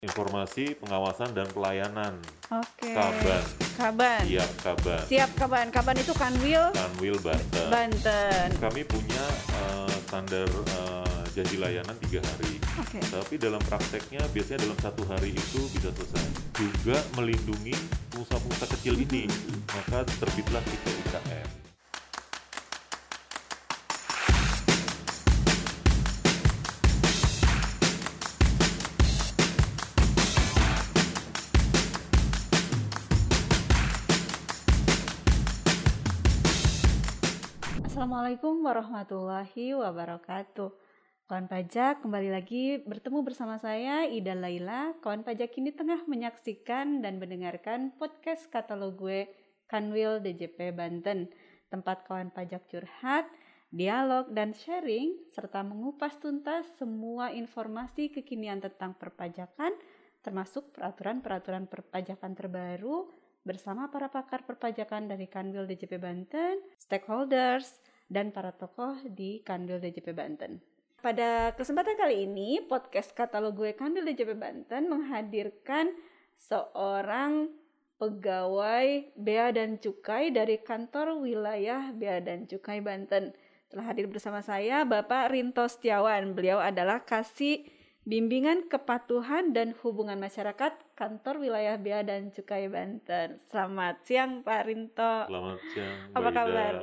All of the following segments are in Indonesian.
Informasi pengawasan dan pelayanan Oke. Kaban. Kaban. Siap Kaban. Siap Kaban. Kaban itu Kanwil Kanwil Banten. Banten. Kami punya eh, standar eh, janji layanan tiga hari. Oke. Tapi dalam prakteknya biasanya dalam satu hari itu bisa selesai. Juga melindungi pengusaha-pengusaha kecil ini. Maka terbitlah kita IKM. Assalamualaikum warahmatullahi wabarakatuh. Kawan pajak kembali lagi bertemu bersama saya Ida Laila. Kawan pajak ini tengah menyaksikan dan mendengarkan podcast katalog gue Kanwil DJP Banten. Tempat kawan pajak curhat, dialog dan sharing serta mengupas tuntas semua informasi kekinian tentang perpajakan termasuk peraturan-peraturan perpajakan terbaru bersama para pakar perpajakan dari Kanwil DJP Banten, stakeholders, dan para tokoh di Kanwil DJP Banten. Pada kesempatan kali ini, podcast katalog gue Kanwil DJP Banten menghadirkan seorang pegawai Bea dan Cukai dari kantor wilayah Bea dan Cukai Banten. Telah hadir bersama saya Bapak Rinto Setiawan. Beliau adalah kasih Bimbingan Kepatuhan dan Hubungan Masyarakat Kantor Wilayah Bea dan Cukai Banten. Selamat siang Pak Rinto. Selamat siang. Apa Ida. kabar?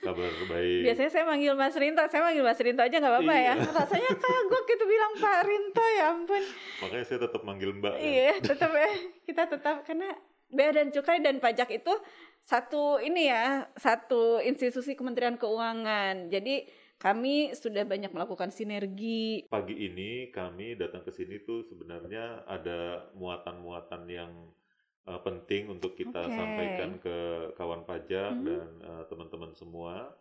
Kabar baik. Biasanya saya manggil Mas Rinto, saya manggil Mas Rinto aja nggak apa-apa ya. Iya. Rasanya kagok gitu bilang Pak Rinto ya ampun. Makanya saya tetap manggil Mbak. kan. Iya, tetap ya. Kita tetap karena Bea dan Cukai dan Pajak itu satu ini ya, satu institusi Kementerian Keuangan. Jadi kami sudah banyak melakukan sinergi. Pagi ini kami datang ke sini tuh sebenarnya ada muatan-muatan yang uh, penting untuk kita Oke. sampaikan ke kawan pajak Mhm. dan uh, teman-teman semua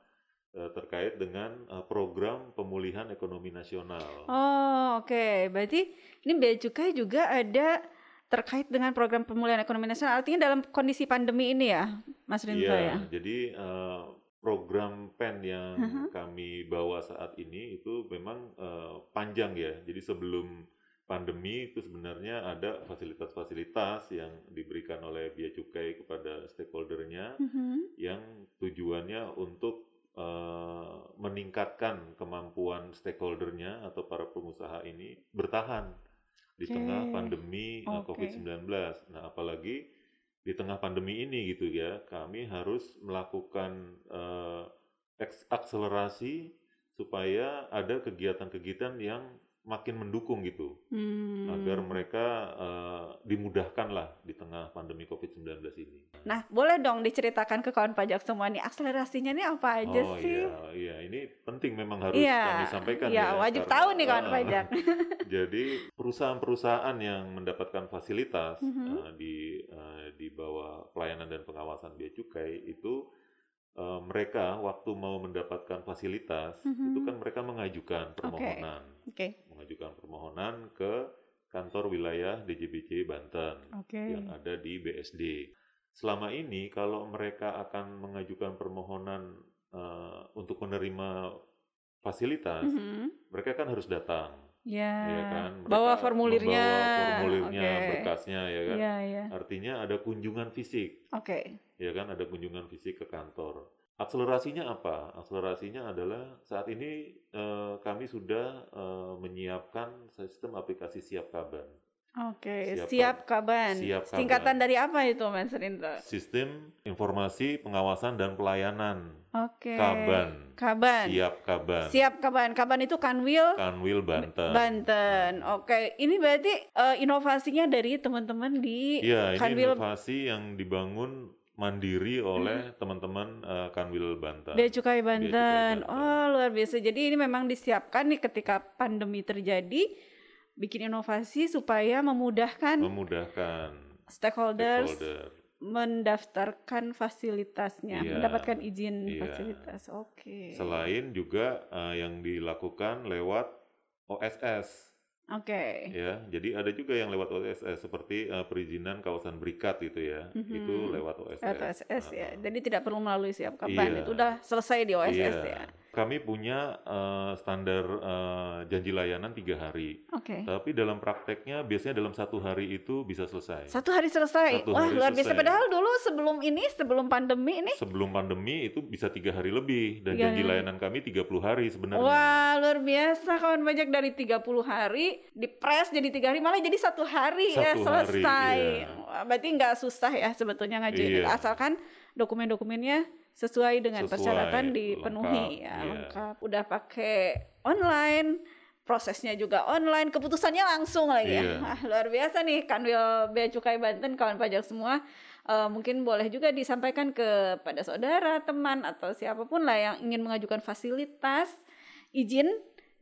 uh, terkait dengan uh, program pemulihan ekonomi nasional. Oh, oke. Berarti ini Bea Cukai juga ada terkait dengan program pemulihan ekonomi nasional. Artinya dalam kondisi pandemi ini ya, Mas Rinto Iya, ya. jadi uh, program PEN yang Mhm. kami bawa saat ini itu memang uh, panjang ya. Jadi sebelum pandemi itu sebenarnya ada fasilitas-fasilitas yang diberikan oleh Bea Cukai kepada stakeholdernya Mhm. yang tujuannya untuk uh, meningkatkan kemampuan stakeholdernya atau para pengusaha ini bertahan di tengah pandemi uh, Oke. COVID-19. Nah, apalagi di tengah pandemi ini gitu ya, kami harus melakukan uh, akselerasi supaya ada kegiatan-kegiatan yang makin mendukung gitu Hmm. agar mereka uh, dimudahkan lah di tengah pandemi COVID-19 ini. Nah, boleh dong diceritakan ke kawan pajak semua nih akselerasinya nih apa aja oh sih? iya, iya ini penting memang harus Iya, kami sampaikan iya, ya. wajib karena- tahu nih kawan Ah, pajak. Jadi perusahaan-perusahaan yang mendapatkan fasilitas Mhm. eh, di eh, di bawah pelayanan dan pengawasan bea cukai itu eh, mereka waktu mau mendapatkan fasilitas Mhm. itu kan mereka mengajukan permohonan, Oke, mengajukan permohonan ke kantor wilayah DJBC Banten oke. yang ada di BSD. Selama ini kalau mereka akan mengajukan permohonan eh, untuk menerima fasilitas, Mhm. mereka kan harus datang, Ya, ya kan? Mereka bawa formulirnya. membawa formulirnya, Oke. berkasnya, ya kan? Iya, iya. Artinya ada kunjungan fisik, Oke. ya kan? Ada kunjungan fisik ke kantor. Akselerasinya apa? Akselerasinya adalah saat ini eh, kami sudah eh, menyiapkan sistem aplikasi siap kaban. Oke, Siap siap kaban. Siap kaban. Singkatan dari apa itu, Mas Rinto? Sistem informasi pengawasan dan pelayanan Oke. kaban. Kaban. Siap kaban. Siap kaban. Kaban itu Kanwil Kanwil Banten. Banten. Oke, ini berarti eh, inovasinya dari teman-teman di Iya, ini Kanwil inovasi yang dibangun mandiri oleh teman-teman eh, Kanwil Banten. Bea Cukai Cukai Banten. Banten. Oh, luar biasa. Jadi ini memang disiapkan nih ketika pandemi terjadi, bikin inovasi supaya memudahkan memudahkan stakeholders stakeholder. mendaftarkan fasilitasnya, Iya, mendapatkan izin iya. fasilitas. Oke. Selain juga eh, yang dilakukan lewat OSS Oke. ya. Jadi ada juga yang lewat OSS seperti eh, perizinan kawasan berikat gitu ya. Mhm. Itu lewat OSS. OSS ya. Ah, Jadi tidak perlu melalui siap kapan. Iya. Itu udah selesai di OSS Iya. ya. Kami punya eh, standar eh, janji layanan tiga hari. Oke. Tapi dalam prakteknya biasanya dalam satu hari itu bisa selesai. Satu hari selesai. Satu Wah, hari luar biasa. Padahal dulu sebelum ini, sebelum pandemi ini, Sebelum pandemi itu bisa tiga hari lebih dan Tiga janji hari. layanan kami 30 hari sebenarnya. wah luar biasa kawan pajak dari 30 hari dipres jadi tiga hari malah jadi satu hari ya Satu hari, selesai. iya. Wah, berarti nggak susah ya sebetulnya ngajuin Iya. asalkan dokumen-dokumennya sesuai dengan Sesuai, persyaratan dipenuhi lengkap, ya iya. lengkap. Udah pakai online, prosesnya juga online, keputusannya langsung lagi ya. Iya. Wah, luar biasa nih Kanwil Bea Cukai Banten kawan pajak semua. Eh, mungkin boleh juga disampaikan kepada saudara, teman atau siapa pun lah yang ingin mengajukan fasilitas izin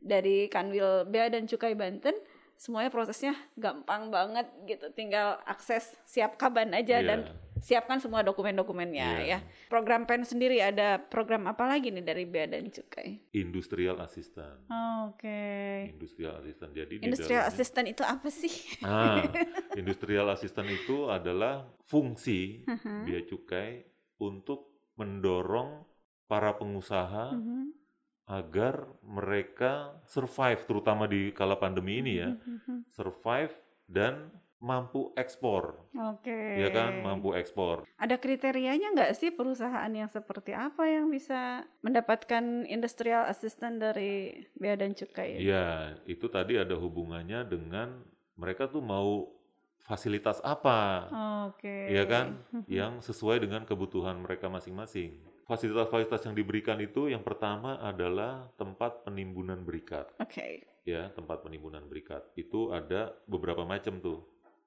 dari Kanwil Bea dan Cukai Banten. Semuanya prosesnya gampang banget gitu. Tinggal akses siap kaban aja Iya. dan siapkan semua dokumen-dokumennya Iya. ya. Program PEN sendiri ada program apa lagi nih dari Bea dan Cukai? Industrial assistant. Oke. Industrial assistant. Jadi di Industrial dalamnya- assistant itu apa sih? Ah, industrial assistant itu adalah fungsi Mhm. bea cukai untuk mendorong para pengusaha Mhm. Agar mereka survive terutama di kala pandemi ini ya, Mhm. survive dan mampu ekspor, Oke. ya kan, mampu ekspor. Ada kriterianya nggak sih perusahaan yang seperti apa yang bisa mendapatkan industrial assistant dari Bea dan Cukai? Ya, itu tadi ada hubungannya dengan mereka tuh mau fasilitas apa, Oke. ya kan, Mhm. yang sesuai dengan kebutuhan mereka masing-masing. Fasilitas-fasilitas yang diberikan itu yang pertama adalah tempat penimbunan berikat. Oke. ya tempat penimbunan berikat itu ada beberapa macam tuh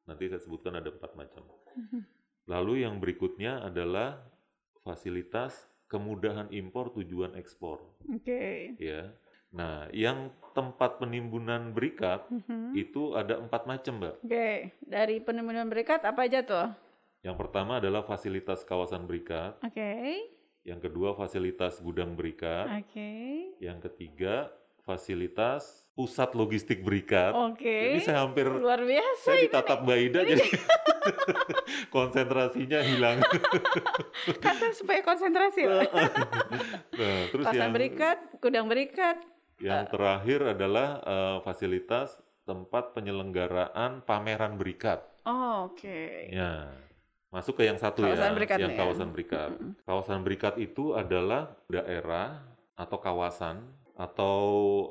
nanti saya sebutkan ada empat macam Mhm. lalu yang berikutnya adalah fasilitas kemudahan impor tujuan ekspor Oke. ya nah yang tempat penimbunan berikat Mhm. itu ada empat macam mbak Oke. Dari penimbunan berikat apa aja tuh? yang pertama adalah fasilitas kawasan berikat Oke. Yang kedua fasilitas gudang berikat Oke. yang ketiga fasilitas pusat logistik berikat Oke. ini saya hampir Luar biasa saya ditatap Mbak Ida jadi konsentrasinya hilang. Kata supaya konsentrasi. Pak. nah, terus Kawasan yang berikat, gudang berikat. yang terakhir adalah eh, fasilitas tempat penyelenggaraan pameran berikat. Oh, Oke. Ya. Masuk ke yang satu Kawasan ya, berikat yang ya. kawasan berikat. Mm-mm. Kawasan berikat itu adalah daerah atau kawasan atau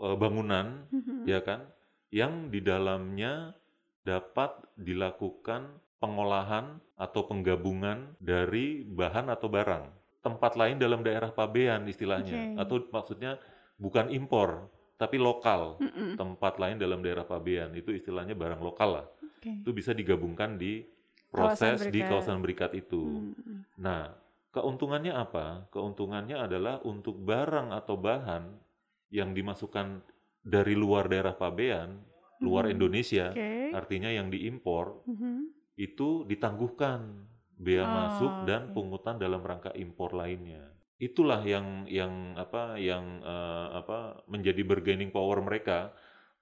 eh, bangunan Mhm. ya kan yang di dalamnya dapat dilakukan pengolahan atau penggabungan dari bahan atau barang tempat lain dalam daerah pabean istilahnya Oke. atau maksudnya bukan impor tapi lokal Mm-mm. tempat lain dalam daerah pabean itu istilahnya barang lokal lah Oke. itu bisa digabungkan di Kawasan proses di berikat. kawasan berikat itu Mm-mm. Nah, keuntungannya apa? Keuntungannya adalah untuk barang atau bahan yang dimasukkan dari luar daerah pabean, luar Mhm. Indonesia, Oke. artinya yang diimpor, Mhm. itu ditangguhkan bea Oh, masuk dan oke. pungutan dalam rangka impor lainnya. Itulah yang yang apa yang eh, apa menjadi bargaining power mereka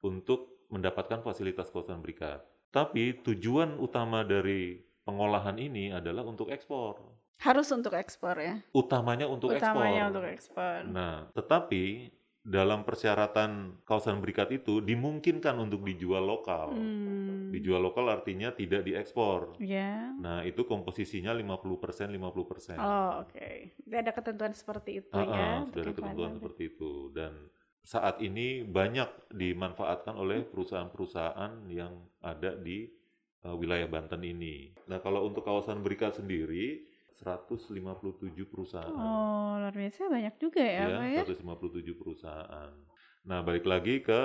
untuk mendapatkan fasilitas kawasan berikat. Tapi tujuan utama dari pengolahan ini adalah untuk ekspor. Harus untuk ekspor ya. Utamanya untuk Utamanya ekspor. untuk ekspor. Nah, tetapi dalam persyaratan kawasan berikat itu dimungkinkan untuk dijual lokal. Hmm. Dijual lokal artinya tidak diekspor. Ya. Nah, itu komposisinya 50% 50%. Oh, oke. Jadi ada ketentuan seperti itu Ah, ya. ah, sudah ada ketentuan seperti itu dan saat ini banyak dimanfaatkan oleh perusahaan-perusahaan yang ada di uh, wilayah Banten ini. Nah, kalau untuk kawasan berikat sendiri 157 perusahaan. Oh, luar biasa banyak juga ya, Pak ya. ya, 157 perusahaan. Nah, balik lagi ke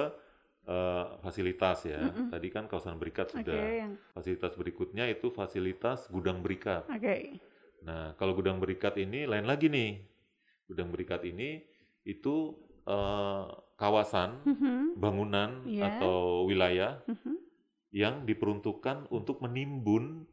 uh, fasilitas ya. Mm-mm. Tadi kan kawasan berikat sudah. yang Fasilitas berikutnya itu fasilitas gudang berikat. oke. Nah, kalau gudang berikat ini lain lagi nih. Gudang berikat ini itu eh, kawasan, Mhm, bangunan Iya. atau wilayah mhm. yang diperuntukkan untuk menimbun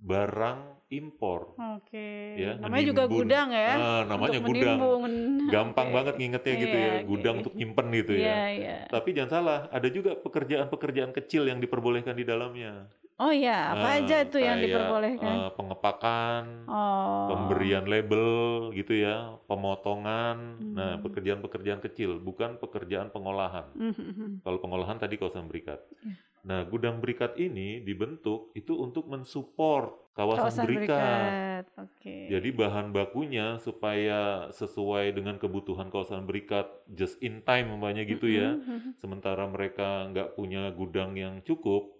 barang impor. Oke. Ya, Namanya juga menimbun. gudang ya. Ah, namanya untuk gudang. menimbun. Gampang Oke. banget ngingetnya gitu Iya, ya, gudang untuk nyimpen gitu Iya, ya. iya. Tapi jangan salah, ada juga pekerjaan-pekerjaan kecil yang diperbolehkan di dalamnya. Oh iya, apa Nah, aja tuh yang diperbolehkan? eh, pengepakan, oh. pemberian label gitu ya, pemotongan. Nah, Hmm. pekerjaan-pekerjaan kecil, bukan pekerjaan pengolahan. Mhm. Kalau pengolahan tadi kawasan berikat. Iya. Nah, gudang berikat ini dibentuk itu untuk mensupport kawasan, Kawasan berikat. berikat. Oke. Jadi bahan bakunya supaya sesuai dengan kebutuhan kawasan berikat just in time umpamanya gitu ya. Mhm, mhm. Sementara mereka nggak punya gudang yang cukup,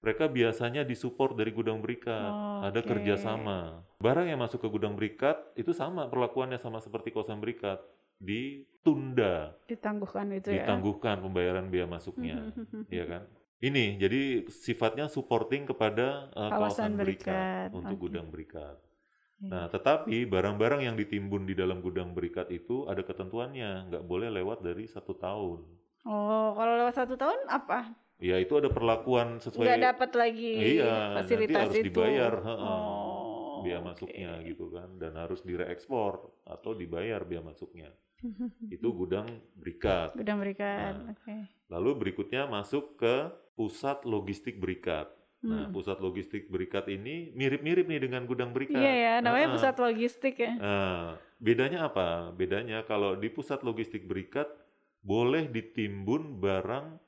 mereka biasanya disupport dari gudang berikat. Ada Oke. kerjasama. Barang yang masuk ke gudang berikat itu sama perlakuannya sama seperti kawasan berikat, ditunda, Ditangguhkan itu ya. ditangguhkan pembayaran biaya masuknya, ya kan? Ini jadi sifatnya supporting kepada uh, Kawasan kawasan berikat, berikat, untuk oke. gudang berikat. Oke. Nah, tetapi barang-barang yang ditimbun di dalam gudang berikat itu ada ketentuannya, nggak boleh lewat dari satu tahun. Oh, kalau lewat satu tahun apa? Ya itu ada perlakuan sesuai Nggak dapat lagi Iya, fasilitas nanti harus itu. dibayar, heeh, Oh, biaya masuknya gitu kan, dan harus direekspor atau dibayar biaya masuknya. Itu gudang berikat. Gudang berikat. Nah, Oke. Lalu berikutnya masuk ke pusat logistik berikat. Nah, Hmm. pusat logistik berikat ini mirip-mirip nih dengan gudang berikat. Iya ya, namanya Heeh. pusat logistik ya. Nah, bedanya apa? Bedanya kalau di pusat logistik berikat boleh ditimbun barang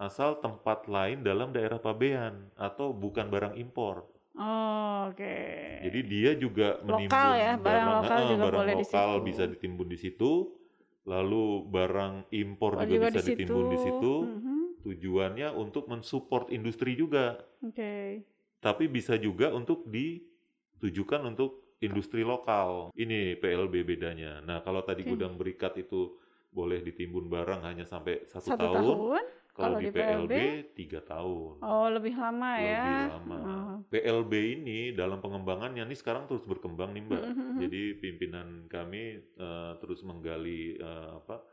asal tempat lain dalam daerah pabean atau bukan barang impor. Oh, oke. Jadi dia juga menimbun Lokal ya, barang lokal eh, juga barang boleh di lokal situ. bisa ditimbun di situ. Lalu barang impor Oh, juga, juga bisa di ditimbun di situ. Mhm. Tujuannya untuk mensupport industri juga, Oke. tapi bisa juga untuk ditujukan untuk industri lokal. Ini PLB bedanya. Nah, kalau tadi Oke. gudang berikat itu boleh ditimbun barang hanya sampai satu, Satu tahun, tahun. Kalau di di PLB, tiga tahun. Oh, lebih lama ya. Lebih lama. Oh. PLB ini dalam pengembangannya ini sekarang terus berkembang nih Mbak. Mhm. Jadi pimpinan kami eh, terus menggali eh, apa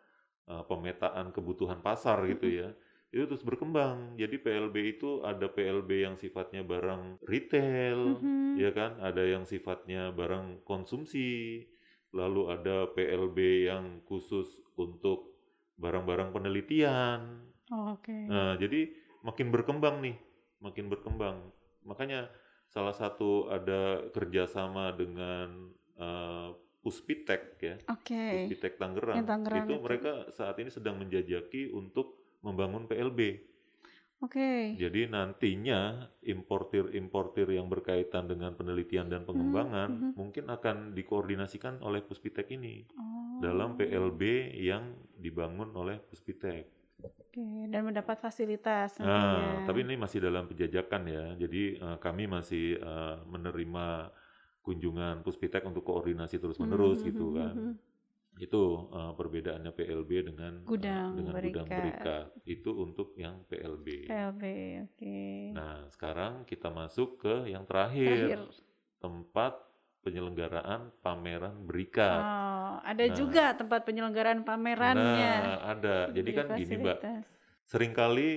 eh, pemetaan kebutuhan pasar gitu ya. Itu terus berkembang. Jadi PLB itu ada PLB yang sifatnya barang retail, Mhm. ya kan? Ada yang sifatnya barang konsumsi. Lalu ada PLB yang khusus untuk barang-barang penelitian. Oh, Oke. Nah, jadi makin berkembang nih, makin berkembang. Makanya salah satu ada kerjasama dengan eh, Puspitek ya, Oke. Puspitek Tangerang. Tangerang itu itu. mereka saat ini sedang menjajaki untuk membangun PLB. Oke. Jadi nantinya importir-importir yang berkaitan dengan penelitian dan pengembangan mhm. mungkin akan dikoordinasikan oleh Puspitek ini Oh. dalam PLB yang dibangun oleh Puspitek. Oke, dan mendapat fasilitas Nah, tapi ini masih dalam penjajakan ya. Jadi eh, kami masih eh, menerima kunjungan Puspitek untuk koordinasi terus-menerus Mhm, gitu mhm, kan. mhm. Itu eh, perbedaannya PLB dengan Gudang dengan gudang berikat. Itu untuk yang PLB. PLB, oke. Nah, sekarang kita masuk ke yang terakhir, Terakhir. tempat penyelenggaraan pameran berikat. Oh, ada Nah. juga tempat penyelenggaraan pamerannya. Nah, ada. Jadi kan gini, Mbak. fasilitas. Seringkali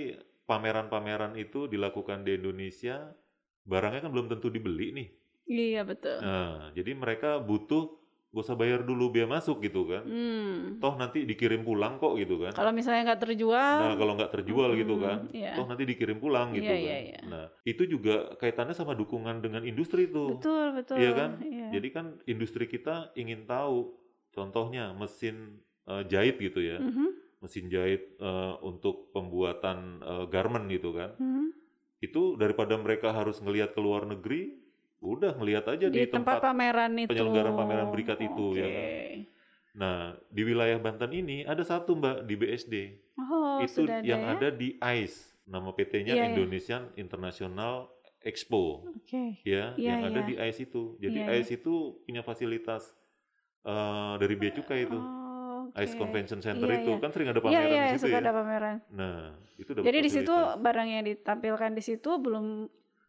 pameran-pameran itu dilakukan di Indonesia, barangnya kan belum tentu dibeli nih. Iya betul. Nah, jadi mereka butuh gak usah bayar dulu biaya masuk gitu kan. Hmm. Toh nanti dikirim pulang kok gitu kan. Kalau misalnya nggak terjual, Nah, kalau nggak terjual gitu mm, kan, iya. toh nanti dikirim pulang gitu Iya, kan. iya, iya. Nah, itu juga kaitannya sama dukungan dengan industri tuh. betul betul. Iya kan? Iya. Jadi kan industri kita ingin tahu, contohnya mesin eh, jahit gitu ya, Mhm, mesin jahit eh, untuk pembuatan eh, garment gitu kan. mhm. Itu daripada mereka harus ngelihat ke luar negeri, udah ngelihat aja Di, di, tempat, pameran itu. penyelenggaraan pameran berikat itu, ya kan? Nah, di wilayah Banten ini ada satu Mbak di BSD. Oh, itu sudah ada yang ya? ada di ICE. Nama PT-nya Iya, iya. Indonesian International Expo. Oke. Ya, Iya, yang ada iya. di ICE itu. Jadi Iya, iya. ICE itu punya fasilitas eh, dari bea cukai itu. Oh, ICE oke. Convention Center Iya, itu iya. kan sering ada Iya pameran iya di situ suka ya. ada pameran. Nah, itu Jadi di situ barang yang ditampilkan di situ belum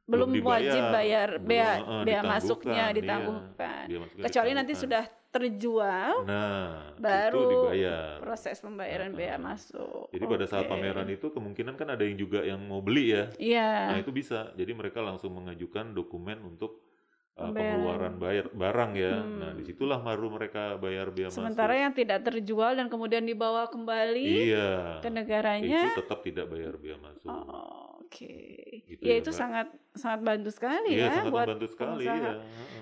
Belum belum, wajib bayar bea eh, bea masuknya ditangguhkan, iya. masuknya Kecuali nanti ditangguhkan. sudah terjual Nah, baru itu dibayar. proses pembayaran bea Heeh. masuk. Jadi pada saat pameran itu kemungkinan kan ada yang juga yang mau beli ya. Nah, Iya. itu bisa. Jadi mereka langsung mengajukan dokumen untuk uh, pengeluaran bayar barang ya. Hmm. Nah, di situlah baru mereka bayar Sementara masuk. yang tidak terjual dan kemudian dibawa kembali Iya. ke negaranya Itu tetap tidak bayar biaya masuk. oh, Oke. Gitu ya ya, itu Mbak. sangat sangat bantu sekali Iya, ya sangat buat membantu sekali pengusaha. ya.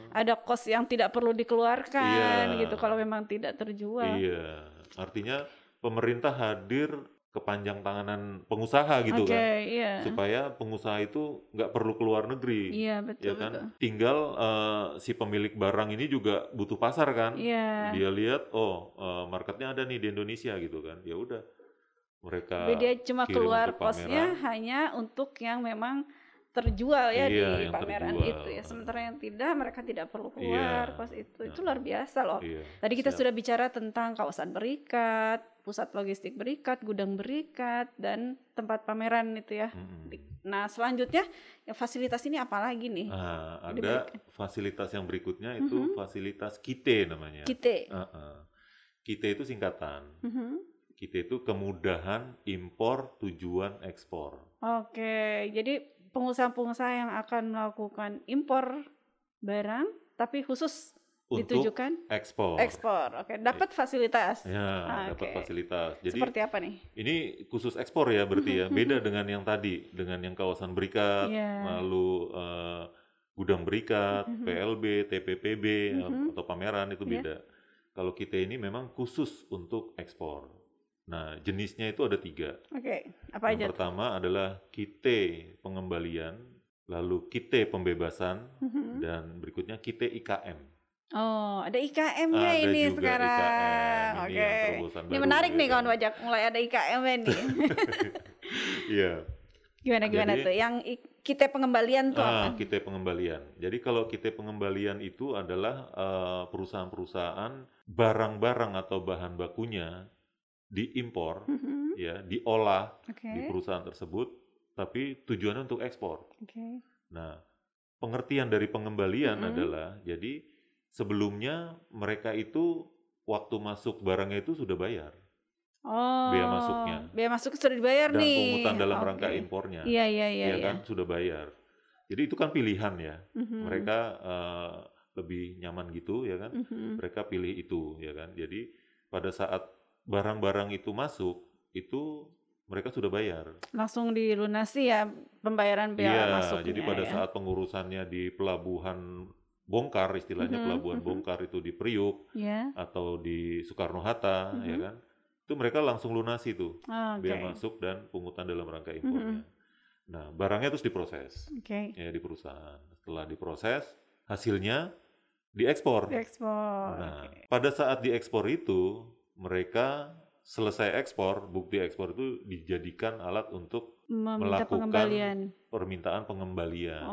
Ada kos yang tidak perlu dikeluarkan Iya. gitu kalau memang tidak terjual. Iya, artinya pemerintah hadir kepanjang tanganan pengusaha gitu Oke, kan, iya. supaya pengusaha itu nggak perlu keluar negeri, Iya, ya betul kan. betul. Tinggal eh, si pemilik barang ini juga butuh pasar kan, Iya. dia lihat oh eh, marketnya ada nih di Indonesia gitu kan, ya udah mereka dia cuma keluar pameran. hanya untuk yang memang terjual ya Iya, di pameran terjual. itu ya. Sementara yang tidak mereka tidak perlu keluar Iya. kos itu. Itu luar biasa loh. Iya, Tadi kita siap. sudah bicara tentang kawasan berikat, pusat logistik berikat, gudang berikat, dan tempat pameran itu ya. Di- Nah selanjutnya ya fasilitas ini apa lagi nih? Nah, ada diberikan. fasilitas yang berikutnya itu Mhm. fasilitas KITE namanya. Kite. Heeh. KITE itu singkatan. Mhm. KITE itu kemudahan impor tujuan ekspor. Oke, jadi pengusaha-pengusaha yang akan melakukan impor barang, tapi khusus Untuk ditujukan ekspor. ekspor. Oke, dapat fasilitas. Ya, Ah, dapat fasilitas. Jadi Seperti apa nih? ini khusus ekspor ya berarti ya. Beda dengan yang tadi, dengan yang kawasan berikat, Iya. lalu eh, gudang berikat, Mhm. PLB, TPPB Mhm. atau pameran itu Iya. beda. Kalau kita ini memang khusus untuk ekspor. Nah, jenisnya itu ada tiga. Oke, apa Yang aja? pertama adalah kite pengembalian, lalu kite pembebasan, Mhm. dan berikutnya kite IKM. Oh, ada IKM-nya Ada ini juga sekarang. IKM, ini Oke. terobosan Ini baru, menarik ya nih kan? kawan pajak, mulai ada IKM-nya nih. Iya. gimana gimana Jadi- tuh? Yang kita pengembalian tuh Ah, apa? kite pengembalian. Jadi kalau kite pengembalian itu adalah eh, perusahaan-perusahaan barang-barang atau bahan bakunya diimpor, Mhm. ya, diolah Oke. di perusahaan tersebut, tapi tujuannya untuk ekspor. Oke. Nah, pengertian dari pengembalian Mm-mm. adalah jadi sebelumnya mereka itu waktu masuk barangnya itu sudah bayar Oh. Bea masuknya. Bea masuk sudah dibayar dan nih. pungutan dalam Oke. rangka impornya, Iya iya iya. ya iya. kan sudah bayar. Jadi itu kan pilihan ya. Mhm. Mereka eh, lebih nyaman gitu ya kan. Mhm. Mereka pilih itu ya kan. Jadi pada saat barang-barang itu masuk itu mereka sudah bayar. Langsung dilunasi ya pembayaran bea Iya, masuknya. jadi pada ya. saat pengurusannya di pelabuhan bongkar, istilahnya Mhm, pelabuhan mhm. bongkar itu di Priuk Ya. atau di Soekarno Hatta, ya Mhm. kan, itu mereka langsung lunasi tuh Oke. bea masuk dan pungutan dalam rangka impornya. Nah, barangnya terus diproses Oke. ya di perusahaan. Setelah diproses, hasilnya diekspor. Diekspor. Nah, Oke. pada saat diekspor itu mereka selesai ekspor, bukti ekspor itu dijadikan alat untuk Meminta melakukan pengembalian. permintaan pengembalian.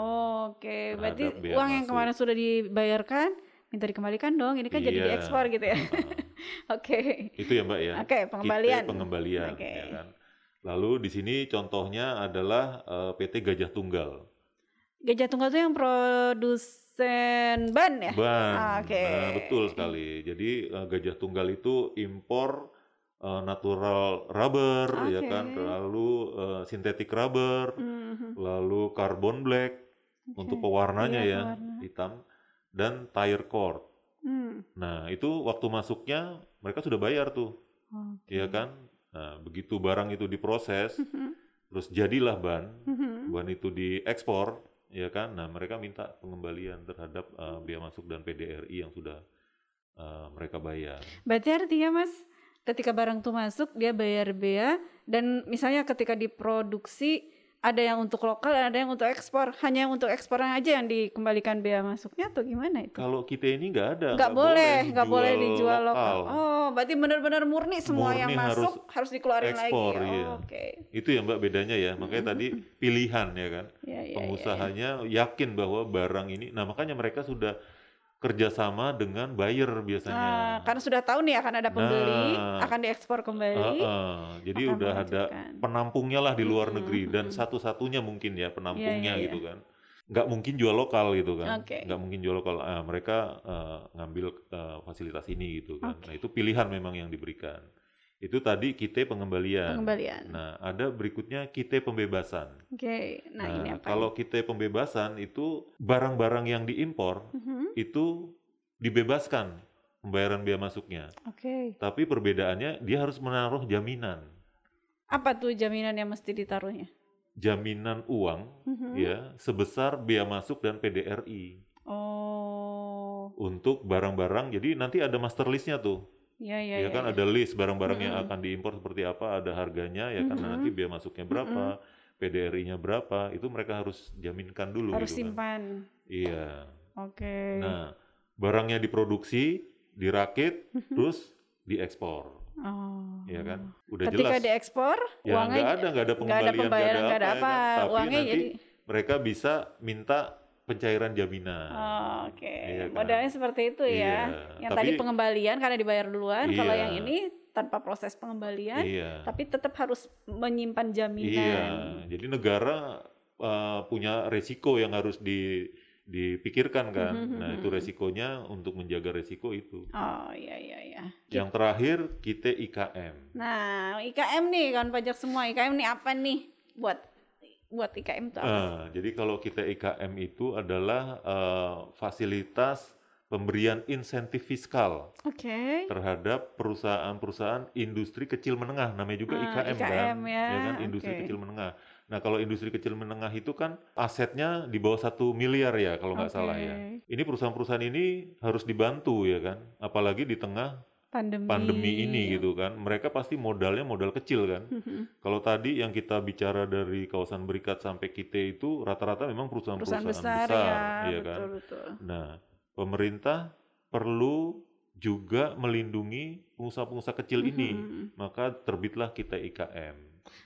Oke, berarti terhadap bea uang yang masuk. kemarin sudah dibayarkan minta dikembalikan dong. Ini kan jadi Iya. diekspor gitu ya. Heeh. Oke. itu ya Mbak ya. Oke, pengembalian. Kita pengembalian Oke. ya kan. Lalu di sini contohnya adalah eh, PT Gajah Tunggal. Gajah Tunggal itu yang produsen ban ya? Ban. Ah, oke. Nah, betul sekali. Jadi eh, Gajah Tunggal itu impor eh, natural rubber ya Oke. kan, lalu eh, synthetic rubber, Mhm. lalu carbon black untuk Oke. pewarnanya Iya, ya, pewarna. hitam dan tire cord. Hmm. Nah, itu waktu masuknya mereka sudah bayar tuh, Oke. ya kan? Nah, begitu barang itu diproses, Mhm. terus jadilah ban, Mhm. ban itu diekspor, ya kan? Nah, mereka minta pengembalian terhadap uh, bea masuk dan PDRI yang sudah uh, mereka bayar. Berarti artinya Mas, ketika barang tuh masuk dia bayar bea dan misalnya ketika diproduksi ada yang untuk lokal ada yang untuk ekspor. Hanya yang untuk ekspornya aja yang dikembalikan bea masuknya atau gimana itu? Kalau kita ini nggak ada, Nggak boleh, nggak boleh dijual lokal. lokal. Oh, berarti benar-benar murni semua yang Murni harus masuk harus, dikeluarin ekspor, lagi. Oh, iya. Oke. Itu ya Mbak bedanya ya. Makanya tadi pilihan ya kan. Ya, ya, ya, ya. Pengusahanya yakin bahwa barang ini, nah makanya mereka sudah kerjasama dengan buyer Nah, biasanya. karena sudah tahu nih akan ada pembeli, Nah. akan diekspor kembali. Heeh, jadi akan udah ada penampungnya lah di luar Mm-mm, negeri dan mm-mm. satu-satunya mungkin ya penampungnya Iya, iya, gitu kan. Nggak mungkin jual lokal gitu kan. Oke. Nggak mungkin jual lokal. Ah, mereka eh, ngambil eh, fasilitas ini gitu kan. Oke. Nah, itu pilihan memang yang diberikan. Itu tadi kite pengembalian. Pengembalian. Nah, ada berikutnya kite pembebasan. Oke. Nah, ini apa? kalau kite pembebasan itu barang-barang yang diimpor Mhm. itu dibebaskan pembayaran biaya masuknya. Oke. Tapi perbedaannya dia harus menaruh jaminan. Apa tuh jaminan yang mesti ditaruhnya? jaminan uang Mhm. ya sebesar bea masuk dan PDRI Oh, untuk barang-barang. Jadi nanti ada master listnya tuh. Ya ya ya ya. kan ya. ada list barang-barang yang Mm-mm. akan diimpor seperti apa, ada harganya ya kan. Nah, nanti bea masuknya berapa, PDRI-nya berapa, itu mereka harus jaminkan dulu Harus gitu kan. simpan. Iya. Oke. Nah, barangnya diproduksi, dirakit, Mhm. terus diekspor, Oh. ya kan? Udah Ketika jelas. diekspor, Ya uangnya nggak ada, nggak ada nggak ada pengembalian, nggak pembayaran, nggak ada ya apa, kan? Tapi uangnya nanti jadi. mereka bisa minta pencairan jaminan. Oh, Oke, Iya kan? modelnya seperti itu ya. Iya, Yang tapi- tadi pengembalian karena dibayar duluan, kalau Iya. yang ini tanpa proses pengembalian, Iya. tapi tetap harus menyimpan jaminan. Iya, jadi negara uh, punya resiko yang harus di, dipikirkan kan. Mhm, Nah, mhm, itu mhm. resikonya untuk menjaga resiko itu. Oh iya iya iya. Yang terakhir kita IKM. Nah IKM nih kawan pajak semua, IKM nih apa nih buat buat IKM itu apa? sih? Ah, jadi kalau kita IKM itu adalah uh, fasilitas pemberian insentif fiskal Oke. terhadap perusahaan-perusahaan industri kecil menengah, namanya juga Ah, IKM, kan, IKM ya, kan industri kecil menengah. Nah kalau industri kecil menengah itu kan asetnya di bawah satu miliar ya kalau nggak salah ya. Ini perusahaan-perusahaan ini harus dibantu ya kan, apalagi di tengah Pandemi. pandemi ini gitu kan. Mereka pasti modalnya modal kecil kan. Mhm. Kalau tadi yang kita bicara dari kawasan berikat sampai kita itu rata-rata memang Perusahaan perusahaan-perusahaan besar, besar, ya, iya betul kan. betul. Nah, pemerintah perlu juga melindungi pengusaha-pengusaha kecil ini. Mhm. Maka terbitlah kita IKM.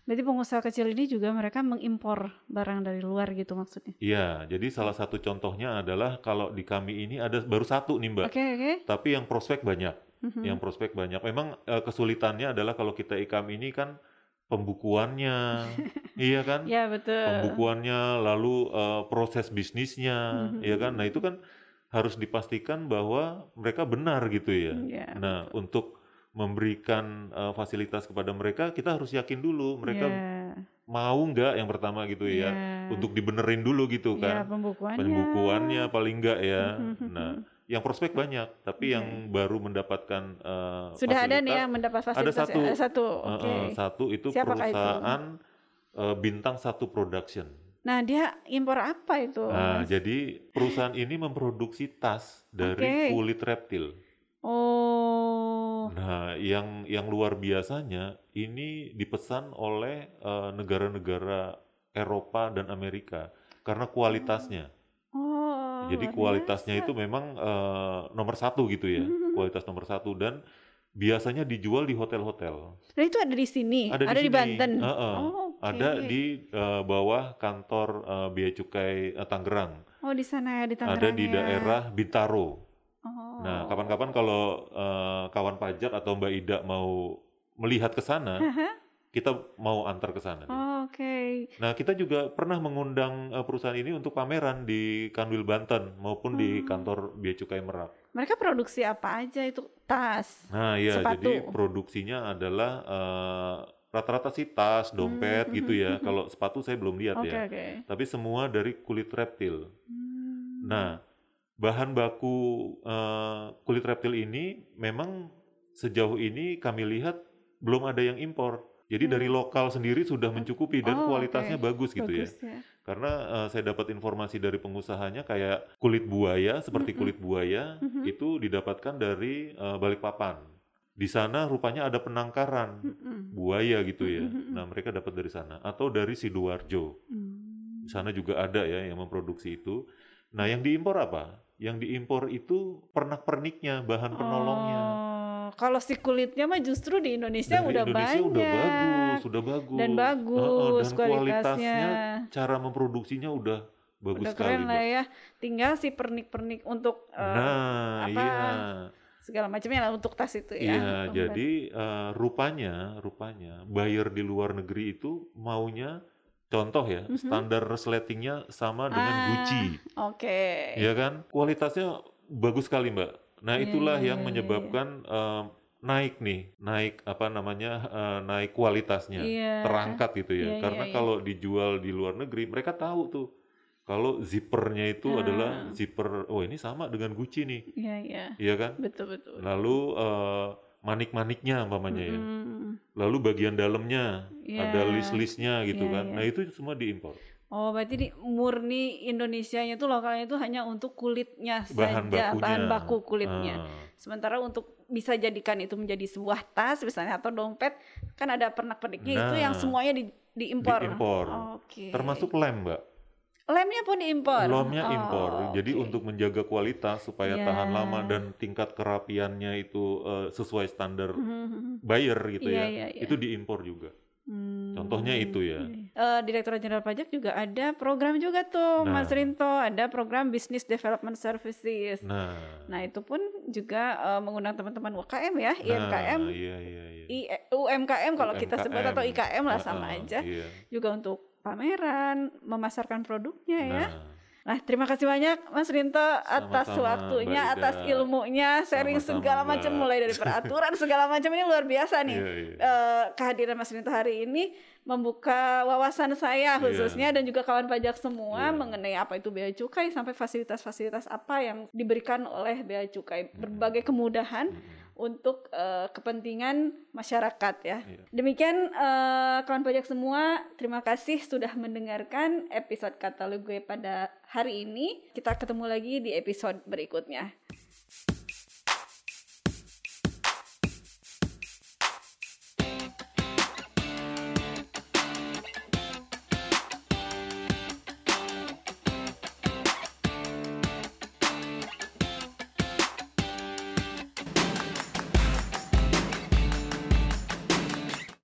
Berarti pengusaha kecil ini juga mereka mengimpor barang dari luar gitu maksudnya. Iya, jadi salah satu contohnya adalah kalau di kami ini ada baru satu nih Mbak, Oke oke. tapi yang prospek banyak. Mhm. Yang prospek banyak. Memang eh, kesulitannya adalah kalau kita IKM ini kan pembukuannya, iya kan? Ya betul. Pembukuannya, lalu eh, proses bisnisnya, Mhm. ya kan? Nah itu kan harus dipastikan bahwa mereka benar gitu ya. Iya, Nah betul. untuk memberikan eh, fasilitas kepada mereka, kita harus yakin dulu mereka Iya, mau nggak yang pertama gitu ya, iya. untuk dibenerin dulu gitu Iya, kan. pembukuannya. Pembukuannya paling nggak ya. Mhm. Nah, yang prospek banyak, tapi Oke. yang baru mendapatkan eh, Sudah ada nih fasilitas, yang mendapat fasilitas. ya? satu. Ada satu. Oke. eh, satu itu Siapakah itu? perusahaan eh, bintang satu production. Nah, dia impor apa itu? Nah, jadi perusahaan ini memproduksi tas dari Oke. kulit reptil. Oh. Nah, yang yang luar biasanya ini dipesan oleh eh, negara-negara Eropa dan Amerika karena kualitasnya. Oh. Jadi kualitasnya biasa. itu memang eh, nomor satu gitu ya, kualitas nomor satu dan biasanya dijual di hotel-hotel. Dan itu ada di sini, Ada ada, di di sini. Banten. Heeh. Oh, oke. Ada di eh, bawah kantor eh, Bea Cukai eh, Tangerang. Oh, di sana ya di Tangerang. Ada di ya. daerah Bintaro. Oh. Nah, kapan-kapan kalau eh, kawan pajak atau Mbak Ida mau melihat ke sana, Haha. kita mau antar ke sana. Oh, Oke. Nah, kita juga pernah mengundang eh, perusahaan ini untuk pameran di Kanwil Banten maupun di Oh. kantor Bea Cukai Merak. Mereka produksi apa aja itu? Tas. Nah, iya, Sepatu. jadi produksinya adalah eh, rata-rata sih tas, dompet Hmm, gitu hmm, ya. hmm, Kalau sepatu saya belum lihat Oke, ya. oke. Tapi semua dari kulit reptil. Hmm. Nah, bahan baku eh, kulit reptil ini memang sejauh ini kami lihat belum ada yang impor. Jadi Hmm. dari lokal sendiri sudah mencukupi dan Oh, kualitasnya oke. bagus gitu ya. Bagus ya. Karena eh, saya dapat informasi dari pengusahanya kayak kulit buaya seperti kulit buaya Mhm. itu didapatkan dari eh, Balikpapan. Di sana rupanya ada penangkaran buaya gitu ya. Nah, mereka dapat dari sana atau dari Sidoarjo. Hmm. Di sana juga ada ya yang memproduksi itu. Nah, yang diimpor apa? Yang diimpor itu pernak-perniknya, bahan penolongnya. Oh, kalau si kulitnya mah justru di Indonesia Dari udah Indonesia banyak. udah bagus, sudah bagus. Dan bagus dan kualitasnya. kualitasnya, cara memproduksinya udah bagus Udah sekali, keren lah ya. Tinggal si pernik-pernik untuk eh, Nah, apa, iya. segala macamnya lah untuk tas itu ya. Iya, jadi eh, rupanya, rupanya buyer di luar negeri itu maunya contoh ya, Mhm. standar resletingnya sama dengan Ah, Gucci. Oke. ya kan? Kualitasnya bagus sekali, Mbak. Nah, Iya, itulah iya, yang iya, menyebabkan eh, naik nih, naik apa namanya? eh, naik kualitasnya, Iya. terangkat gitu ya. Iya, Karena iya. kalau dijual di luar negeri, mereka tahu tuh kalau zippernya itu Ah. adalah zipper, oh ini sama dengan Gucci nih, Iya, iya. iya kan? Betul, betul. Lalu eh, manik-maniknya umpamanya ya. Mm-mm. Lalu bagian dalamnya Iya. ada list-listnya gitu Iya, kan. iya. Nah itu semua diimpor. Oh, berarti di murni Indonesianya itu lokalnya itu hanya untuk kulitnya Bahan saja, bakunya. bahan baku kulitnya. Ah, Sementara untuk bisa jadikan itu menjadi sebuah tas misalnya atau dompet, kan ada pernak-perniknya itu yang Nah, semuanya di, diimpor. diimpor. Oke. termasuk lem, Mbak. lemnya pun diimpor. Lemnya Oh, impor. Jadi untuk menjaga kualitas supaya Iya. tahan lama dan tingkat kerapiannya itu eh, sesuai standar Mhm. buyer gitu Iya, ya. iya, iya. Itu diimpor juga. Hmm. Contohnya itu ya. Eh, Direktorat Jenderal Pajak juga ada program juga tuh, Nah. Mas Rinto, ada program Business Development Services. Nah, Nah, itu pun juga eh, mengundang teman-teman UKM ya, nah, IMKM, iya iya iya. I- UMKM kalau kita sebut atau UMKM. IKM lah Ah, sama ah, aja, Iya. juga untuk pameran, memasarkan produknya ya. Nah, terima kasih banyak Mas Rinto atas Sama-sama, waktunya, Mbak atas ilmunya, sharing Sama-sama, segala macam mulai dari peraturan segala macam ini luar biasa nih. iya, iya. Eh, kehadiran Mas Rinto hari ini membuka wawasan saya Iya. khususnya dan juga kawan pajak semua Iya. mengenai apa itu bea cukai sampai fasilitas-fasilitas apa yang diberikan oleh bea cukai berbagai kemudahan. Untuk eh, kepentingan masyarakat ya. Iya. Demikian eh, kawan pajak semua, terima kasih sudah mendengarkan episode katalog gue pada hari ini. Kita ketemu lagi di episode berikutnya.